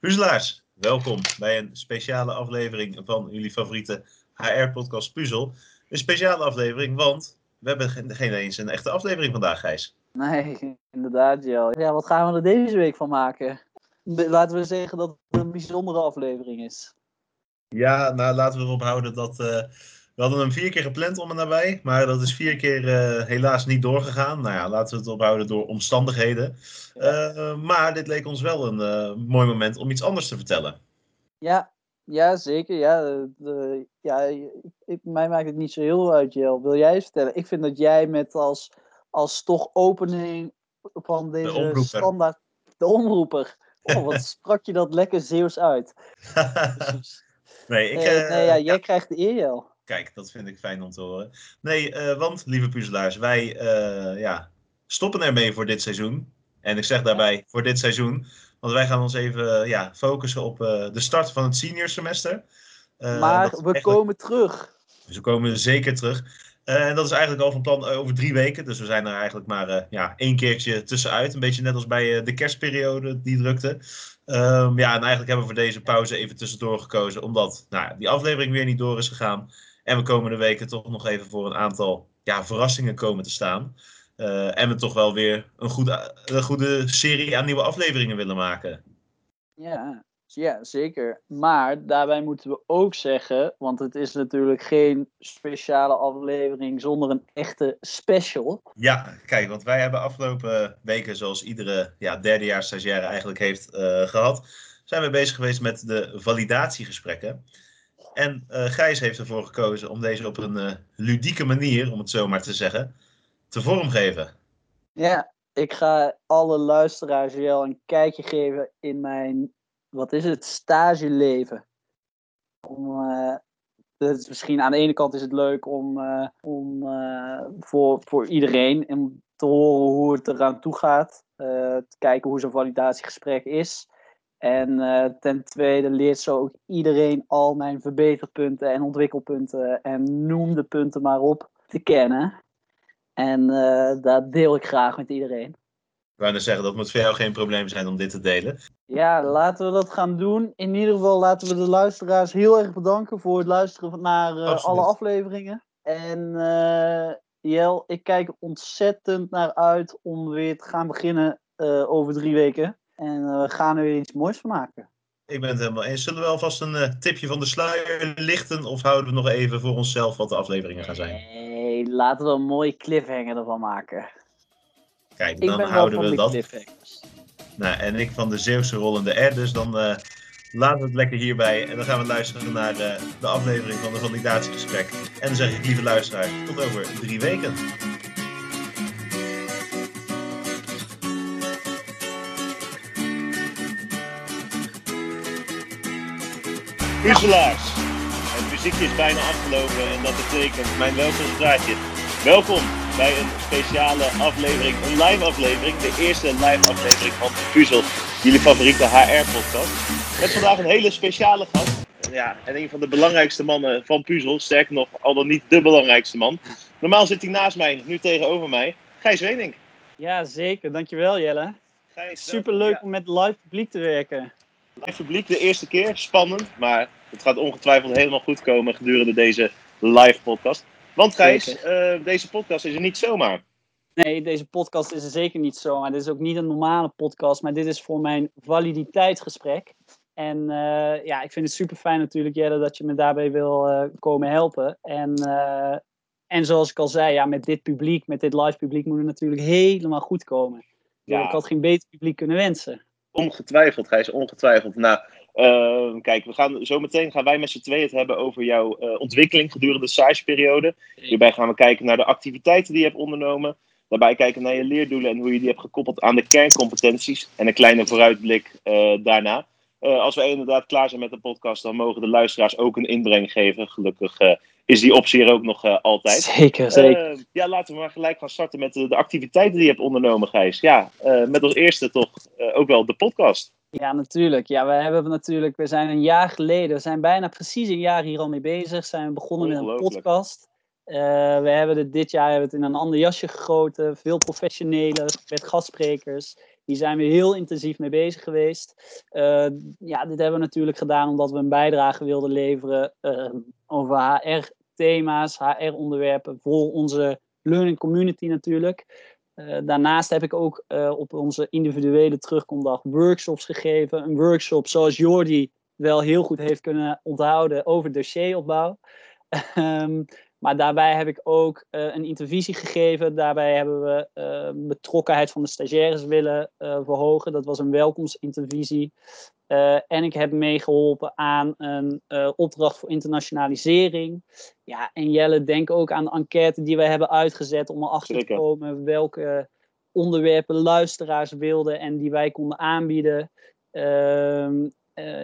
Puzzelaars, welkom bij een speciale aflevering van jullie favoriete HR-podcast Puzzel. Een speciale aflevering, want we hebben geen, geen eens een echte aflevering vandaag, Gijs. Nee, inderdaad, Jel. Ja, wat gaan we er deze week van maken? Laten we zeggen dat het een bijzondere aflevering is. Ja, nou laten we erop houden dat. eh, we hadden hem vier keer gepland om en nabij, maar dat is vier keer eh, helaas niet doorgegaan. Nou ja, laten we het ophouden door omstandigheden. Eh, maar dit leek ons wel een eh, mooi moment om iets anders te vertellen. Ja, ja zeker. Ja, de, de- ja, ik, mij maakt het niet zo heel uit, Jel. Wil jij eens vertellen? Ik vind dat jij met als, als toch opening van deze standaard... De omroeper. Oh, wat sprak je dat lekker Zeeuws uit. nee, ik, nee, ja, jij krijgt de eer, Jel. Kijk, dat vind ik fijn om te horen. Nee, eh, want lieve puzzelaars, wij eh, ja, stoppen ermee voor dit seizoen. En ik zeg daarbij voor dit seizoen, want wij gaan ons even eh, ja, focussen op de start van het senior semester. Eh, maar we eigenlijk- komen terug. Dus we komen zeker terug. En dat is eigenlijk al van plan over drie weken. Dus we zijn er eigenlijk maar ja, één keertje tussenuit. Een beetje net als bij de kerstperiode die drukte. Ehm, ja, en eigenlijk hebben we voor deze pauze even tussendoor gekozen. Omdat nou, die aflevering weer niet door is gegaan. En we komende weken toch nog even voor een aantal ja, verrassingen komen te staan. Eh, en we toch wel weer een goede, een goede serie aan nieuwe afleveringen willen maken. Ja, ja, zeker. Maar daarbij moeten we ook zeggen, want het is natuurlijk geen speciale aflevering zonder een echte special. Ja, kijk, want wij hebben afgelopen weken, zoals iedere ja, derdejaars stagiaire eigenlijk heeft eh, gehad, zijn we bezig geweest met de validatiegesprekken. En eh, Gijs heeft ervoor gekozen om deze op een eh, ludieke manier, om het zo maar te zeggen, te vormgeven. Ja, ik ga alle luisteraars wel een kijkje geven in mijn, wat is het, stageleven. Om, is misschien aan de ene kant is het leuk om, om voor, voor iedereen om te horen hoe het eraan toe gaat. te kijken hoe zo'n validatiegesprek is. En eh, ten tweede leert zo ook iedereen al mijn verbeterpunten en ontwikkelpunten en noem de punten maar op te kennen. En eh, dat deel ik graag met iedereen. Ik wou zeggen, dat moet voor jou geen probleem zijn om dit te delen. Ja, laten we dat gaan doen. In ieder geval laten we de luisteraars heel erg bedanken voor het luisteren naar eh, alle afleveringen. En Jel, ik kijk er ontzettend naar uit om weer te gaan beginnen over drie weken. En eh, we gaan er weer iets moois van maken. Ik ben het helemaal eens. Zullen we alvast een eh, tipje van de sluier lichten of houden we nog even voor onszelf wat de afleveringen gaan zijn? Nee, laten we een mooie cliffhanger ervan maken. Kijk, Ik dan houden we de dat. Nou, en ik van de Zeeuwse rollende R. Dus dan eh, laten we het lekker hierbij. En dan gaan we luisteren naar eh, de aflevering van de validatiegesprek. En dan zeg ik, lieve luisteraar, tot over drie weken. Puzzelaars, het muziekje is bijna afgelopen en dat betekent mijn welkomstdraadje. Welkom bij een speciale aflevering, een live aflevering, de eerste live aflevering van Puzzel, jullie favoriete HR-podcast. Met vandaag een hele speciale gast. Ja, en een van de belangrijkste mannen van Puzzel, sterker nog, al dan niet de belangrijkste man. Normaal zit hij naast mij, nu tegenover mij, Gijs Wenink. Ja, zeker. Dankjewel Jelle. Gijs, Super leuk Ja, om met live publiek te werken. Live publiek de eerste keer, spannend, maar het gaat ongetwijfeld helemaal goed komen gedurende deze live podcast. Want Gijs, eh, deze podcast is er niet zomaar. Nee, deze podcast is er zeker niet zo. Maar dit is ook niet een normale podcast. Maar dit is voor mijn validiteitsgesprek. En eh, ja, ik vind het super fijn natuurlijk, Jelle, dat je me daarbij wil eh, komen helpen. En, en zoals ik al zei, ja, met dit publiek, met dit live publiek, moet het natuurlijk helemaal goed komen. Ja. Ik had geen beter publiek kunnen wensen. Ongetwijfeld, Gijs, ongetwijfeld. Nou, eh, kijk, we gaan zo meteen gaan wij met z'n tweeën het hebben over jouw eh, ontwikkeling gedurende de SAIS-periode. Hierbij gaan we kijken naar de activiteiten die je hebt ondernomen. Daarbij kijken naar je leerdoelen en hoe je die hebt gekoppeld aan de kerncompetenties. En een kleine vooruitblik eh, daarna. Eh, als we inderdaad klaar zijn met de podcast, dan mogen de luisteraars ook een inbreng geven. Gelukkig is die optie er ook nog eh, altijd. Zeker, zeker. Eh, ja, laten we maar gelijk gaan starten met de, de activiteiten die je hebt ondernomen, Gijs. Ja, eh, met als eerste toch eh, ook wel de podcast. Ja, natuurlijk. Ja, we hebben natuurlijk, we zijn een jaar geleden, we zijn bijna precies een jaar hier al mee bezig. Zijn we begonnen met een podcast. we hebben het dit jaar hebben het in een ander jasje gegoten. Veel professionele, met gastsprekers. Die zijn we heel intensief mee bezig geweest. ja, dit hebben we natuurlijk gedaan omdat we een bijdrage wilden leveren over HR-thema's, HR-onderwerpen voor onze learning community natuurlijk. Uh, daarnaast heb ik ook uh, op onze individuele terugkomdag workshops gegeven. Een workshop zoals Jordi wel heel goed heeft kunnen onthouden over dossieropbouw. um, maar daarbij heb ik ook uh, een intervisie gegeven. Daarbij hebben we betrokkenheid van de stagiaires willen verhogen. Dat was een welkomstintervisie. Uh, en ik heb meegeholpen aan een uh, opdracht voor internationalisering. Ja, en Jelle, denk ook aan de enquête die we hebben uitgezet om erachter te komen welke onderwerpen luisteraars wilden en die wij konden aanbieden. Uh,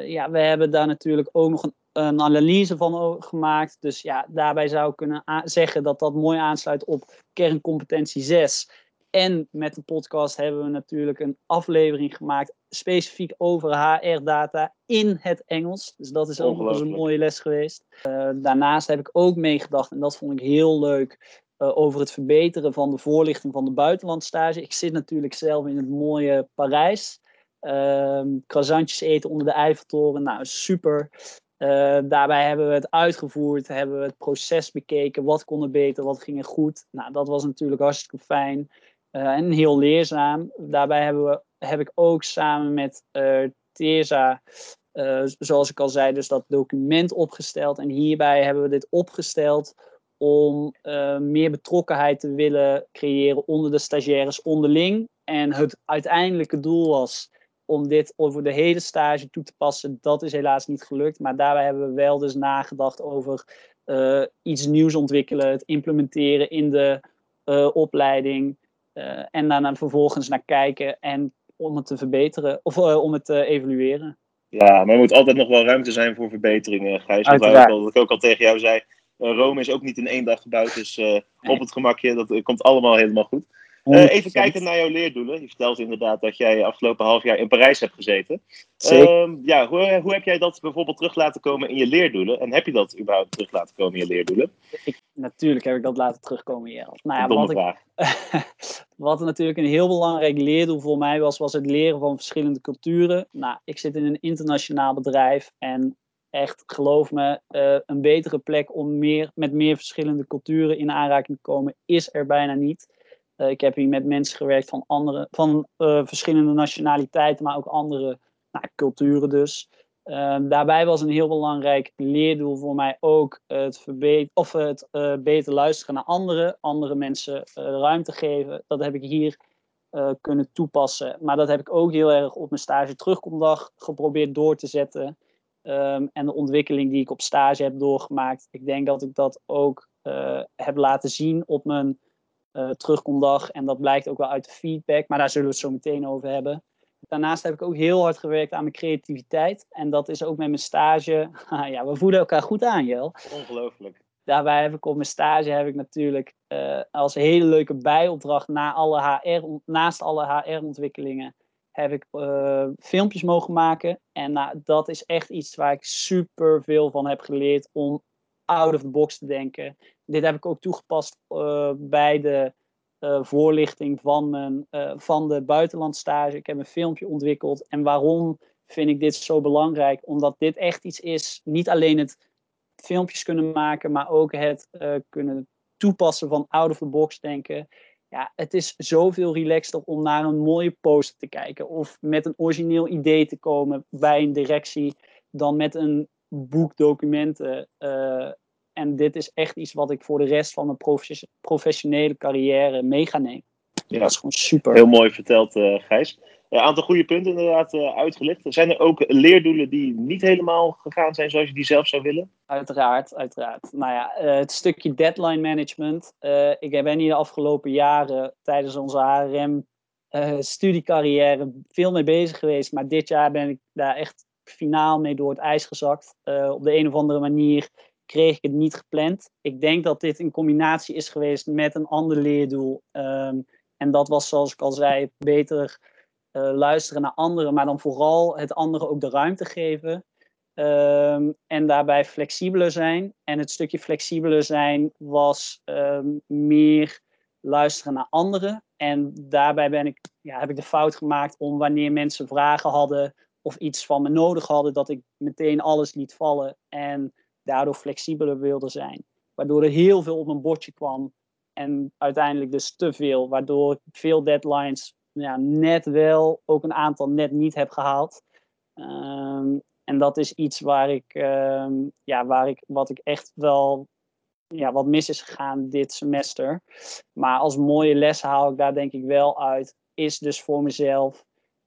ja, we hebben daar natuurlijk ook nog een, een, analyse van gemaakt. Dus ja, daarbij zou ik kunnen zeggen dat dat mooi aansluit op kerncompetentie 6. En met de podcast hebben we natuurlijk een aflevering gemaakt specifiek over HR-data in het Engels. Dus dat is ook een mooie les geweest. Uh, daarnaast heb ik ook meegedacht, en dat vond ik heel leuk, uh, over het verbeteren van de voorlichting van de buitenlandstage. Ik zit natuurlijk zelf in het mooie Parijs. Uh, croissantjes eten onder de Eiffeltoren, nou super. Uh, daarbij hebben we het uitgevoerd, hebben we het proces bekeken. Wat kon er beter, wat ging er goed? Nou, dat was natuurlijk hartstikke fijn. Uh, en heel leerzaam. Daarbij hebben we heb ik ook samen met uh, Teza, uh, zoals ik al zei, dus dat document opgesteld. En hierbij hebben we dit opgesteld om meer betrokkenheid te willen creëren onder de stagiaires onderling. En het uiteindelijke doel was om dit over de hele stage toe te passen. Dat is helaas niet gelukt. Maar daarbij hebben we wel dus nagedacht over iets nieuws ontwikkelen, het implementeren in de opleiding. Uh, en daarna vervolgens naar kijken en om het te verbeteren of uh, om het te evalueren. Ja, maar er moet altijd nog wel ruimte zijn voor verbeteringen, Gijs. Wat ik ook al tegen jou zei, Rome is ook niet in één dag gebouwd, dus uh, op het gemakje, dat komt allemaal helemaal goed. Uh, even kijken naar jouw leerdoelen. Je vertelt inderdaad dat jij afgelopen half jaar in Parijs hebt gezeten. Uh, ja, hoe, hoe heb jij dat bijvoorbeeld terug laten komen in je leerdoelen? En heb je dat überhaupt terug laten komen in je leerdoelen? Ik, natuurlijk heb ik dat laten terugkomen in je nou ja, wat, ik, wat natuurlijk een heel belangrijk leerdoel voor mij was, was het leren van verschillende culturen. Nou, ik zit in een internationaal bedrijf en echt, geloof me, uh, een betere plek om meer, met meer verschillende culturen in aanraking te komen, is er bijna niet. Uh, ik heb hier met mensen gewerkt van, andere, van uh, verschillende nationaliteiten, maar ook andere nou, culturen dus. Uh, daarbij was een heel belangrijk leerdoel voor mij ook het, of het beter luisteren naar anderen, andere mensen ruimte geven. Dat heb ik hier kunnen toepassen. Maar dat heb ik ook heel erg op mijn stage terugkomdag geprobeerd door te zetten. Um, en de ontwikkeling die ik op stage heb doorgemaakt. Ik denk dat ik dat ook heb laten zien op mijn uh, terugkomdag. En dat blijkt ook wel uit de feedback, maar daar zullen we het zo meteen over hebben. Daarnaast heb ik ook heel hard gewerkt aan mijn creativiteit. En dat is ook met mijn stage. ja, we voeden elkaar goed aan, Jel. Ongelooflijk. Daarbij heb ik op mijn stage heb ik natuurlijk uh, als hele leuke bijopdracht na alle HR, naast alle HR-ontwikkelingen heb ik uh, filmpjes mogen maken. En nou, dat is echt iets waar ik super veel van heb geleerd om out of the box te denken. Dit heb ik ook toegepast uh, bij de uh, voorlichting van, mijn, uh, van de buitenlandstage. Ik heb een filmpje ontwikkeld. En waarom vind ik dit zo belangrijk? Omdat dit echt iets is, niet alleen het filmpjes kunnen maken, maar ook het kunnen toepassen van out of the box denken. Ja, het is zoveel relaxter om naar een mooie poster te kijken of met een origineel idee te komen bij een directie dan met een boek documenten. Uh, en dit is echt iets wat ik voor de rest van mijn professionele carrière mee ga nemen. Ja, dat is gewoon super. Heel mooi verteld, uh, Gijs. Een aantal goede punten inderdaad uitgelicht. Zijn er ook leerdoelen die niet helemaal gegaan zijn zoals je die zelf zou willen? Uiteraard, uiteraard. Nou ja, het stukje deadline management. ik ben hier de afgelopen jaren tijdens onze HRM studiecarrière veel mee bezig geweest. Maar dit jaar ben ik daar echt finaal mee door het ijs gezakt. Uh, op de een of andere manier kreeg ik het niet gepland. Ik denk dat dit een combinatie is geweest met een ander leerdoel. Um, en dat was, zoals ik al zei, beter uh, luisteren naar anderen, maar dan vooral het anderen ook de ruimte geven. Ehm, en daarbij flexibeler zijn. En het stukje flexibeler zijn was ehm, meer luisteren naar anderen. En daarbij ben ik, ja, heb ik de fout gemaakt om wanneer mensen vragen hadden of iets van me nodig hadden, dat ik meteen alles liet vallen en daardoor flexibeler wilde zijn. Waardoor er heel veel op mijn bordje kwam en uiteindelijk dus te veel, waardoor ik veel deadlines ja, net wel, ook een aantal net niet heb gehaald. Ehm, en dat is iets waar ik, ehm, ja, waar ik, wat ik echt wel, ja, wat mis is gegaan dit semester. Maar als mooie les haal ik daar denk ik wel uit, is dus voor mezelf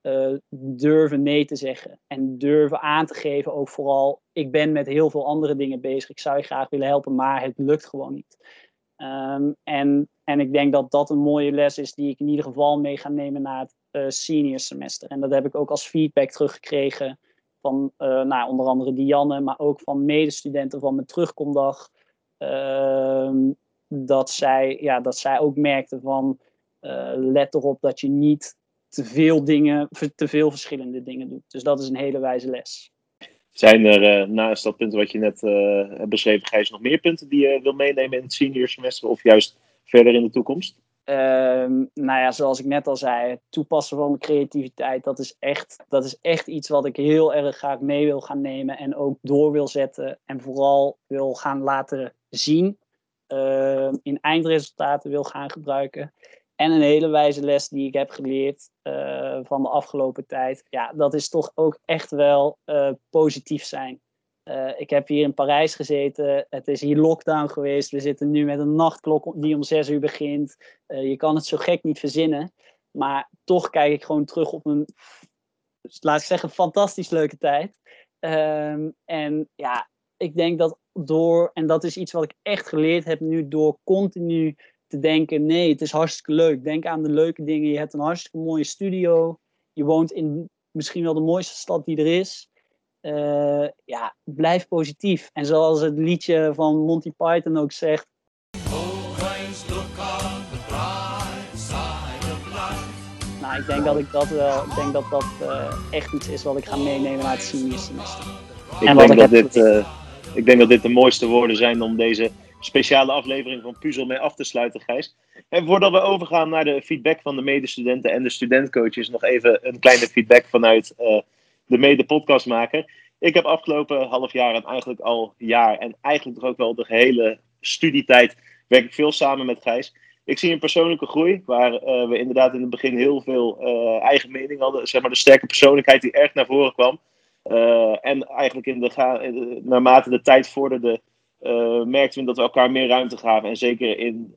uh, durven nee te zeggen. En durven aan te geven ook vooral, ik ben met heel veel andere dingen bezig. Ik zou je graag willen helpen, maar het lukt gewoon niet. Um, en, en ik denk dat dat een mooie les is die ik in ieder geval mee ga nemen naar het uh, senior semester. En dat heb ik ook als feedback teruggekregen van uh, nou, onder andere Dianne, maar ook van medestudenten van mijn terugkomdag. Uh, dat, zij, ja, dat zij ook merkten van let erop dat je niet te veel dingen, te veel verschillende dingen doet. Dus dat is een hele wijze les. Zijn er naast dat punt wat je net hebt beschreven, Gijs, nog meer punten die je wil meenemen in het senior semester of juist verder in de toekomst? Um, nou ja, zoals ik net al zei, het toepassen van de creativiteit, dat is, echt, dat is echt iets wat ik heel erg graag mee wil gaan nemen en ook door wil zetten en vooral wil gaan laten zien, uh, in eindresultaten wil gaan gebruiken. En een hele wijze les die ik heb geleerd uh, van de afgelopen tijd, ja, dat is toch ook echt wel uh, positief zijn. Uh, ik heb hier in Parijs gezeten. Het is hier lockdown geweest. We zitten nu met een nachtklok die om zes uur begint. Je kan het zo gek niet verzinnen. Maar toch kijk ik gewoon terug op een, laat ik zeggen, fantastisch leuke tijd. Um, en ja, ik denk dat door, en dat is iets wat ik echt geleerd heb nu, door continu te denken: nee, het is hartstikke leuk. Denk aan de leuke dingen. Je hebt een hartstikke mooie studio. Je woont in misschien wel de mooiste stad die er is. Uh, ja, blijf positief. En zoals het liedje van Monty Python ook zegt. Nou, ik denk dat ik dat wel, ik denk dat dat uh, echt iets is wat ik ga meenemen naar het senior semester. Ik en denk, dat dit, uh, ik denk dat dit de mooiste woorden zijn om deze speciale aflevering van Puzzel mee af te sluiten, Gijs. En voordat we overgaan naar de feedback van de medestudenten en de studentcoaches, nog even een kleine feedback vanuit de mede-podcastmaker. Ik heb afgelopen half jaar en eigenlijk al jaar en eigenlijk toch ook wel de gehele studietijd werk ik veel samen met Gijs. Ik zie een persoonlijke groei, waar uh, we inderdaad in het begin heel veel uh, eigen mening hadden. Zeg maar de sterke persoonlijkheid die erg naar voren kwam. En eigenlijk in de naarmate de tijd vorderde, merkten we dat we elkaar meer ruimte gaven. En zeker in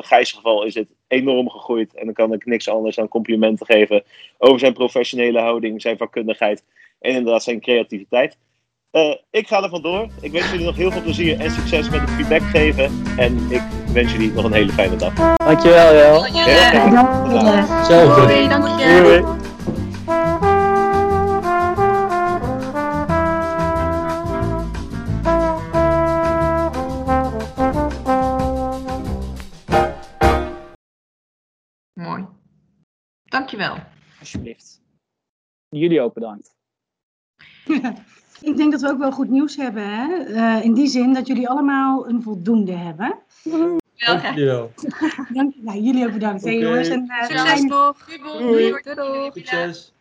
Gijs' geval is het enorm gegroeid. En dan kan ik niks anders dan complimenten geven over zijn professionele houding, zijn vakkundigheid en inderdaad zijn creativiteit. Uh, ik ga er vandoor. Ik wens jullie nog heel veel plezier en succes met het feedback geven. En ik wens jullie nog een hele fijne dag. Dankjewel, Jel. Dankjewel. Zo. Doei, dank je. Doei. Mooi. Dankjewel. Alsjeblieft. Jullie ook bedankt. Ik denk dat we ook wel goed nieuws hebben. Hè? Uh, in die zin dat jullie allemaal een voldoende hebben. Dank jullie wel. Dank, nou, jullie ook bedankt, okay. hè, jongens. En, uh, Succes nog. Doei. Doei. Doei. Succes.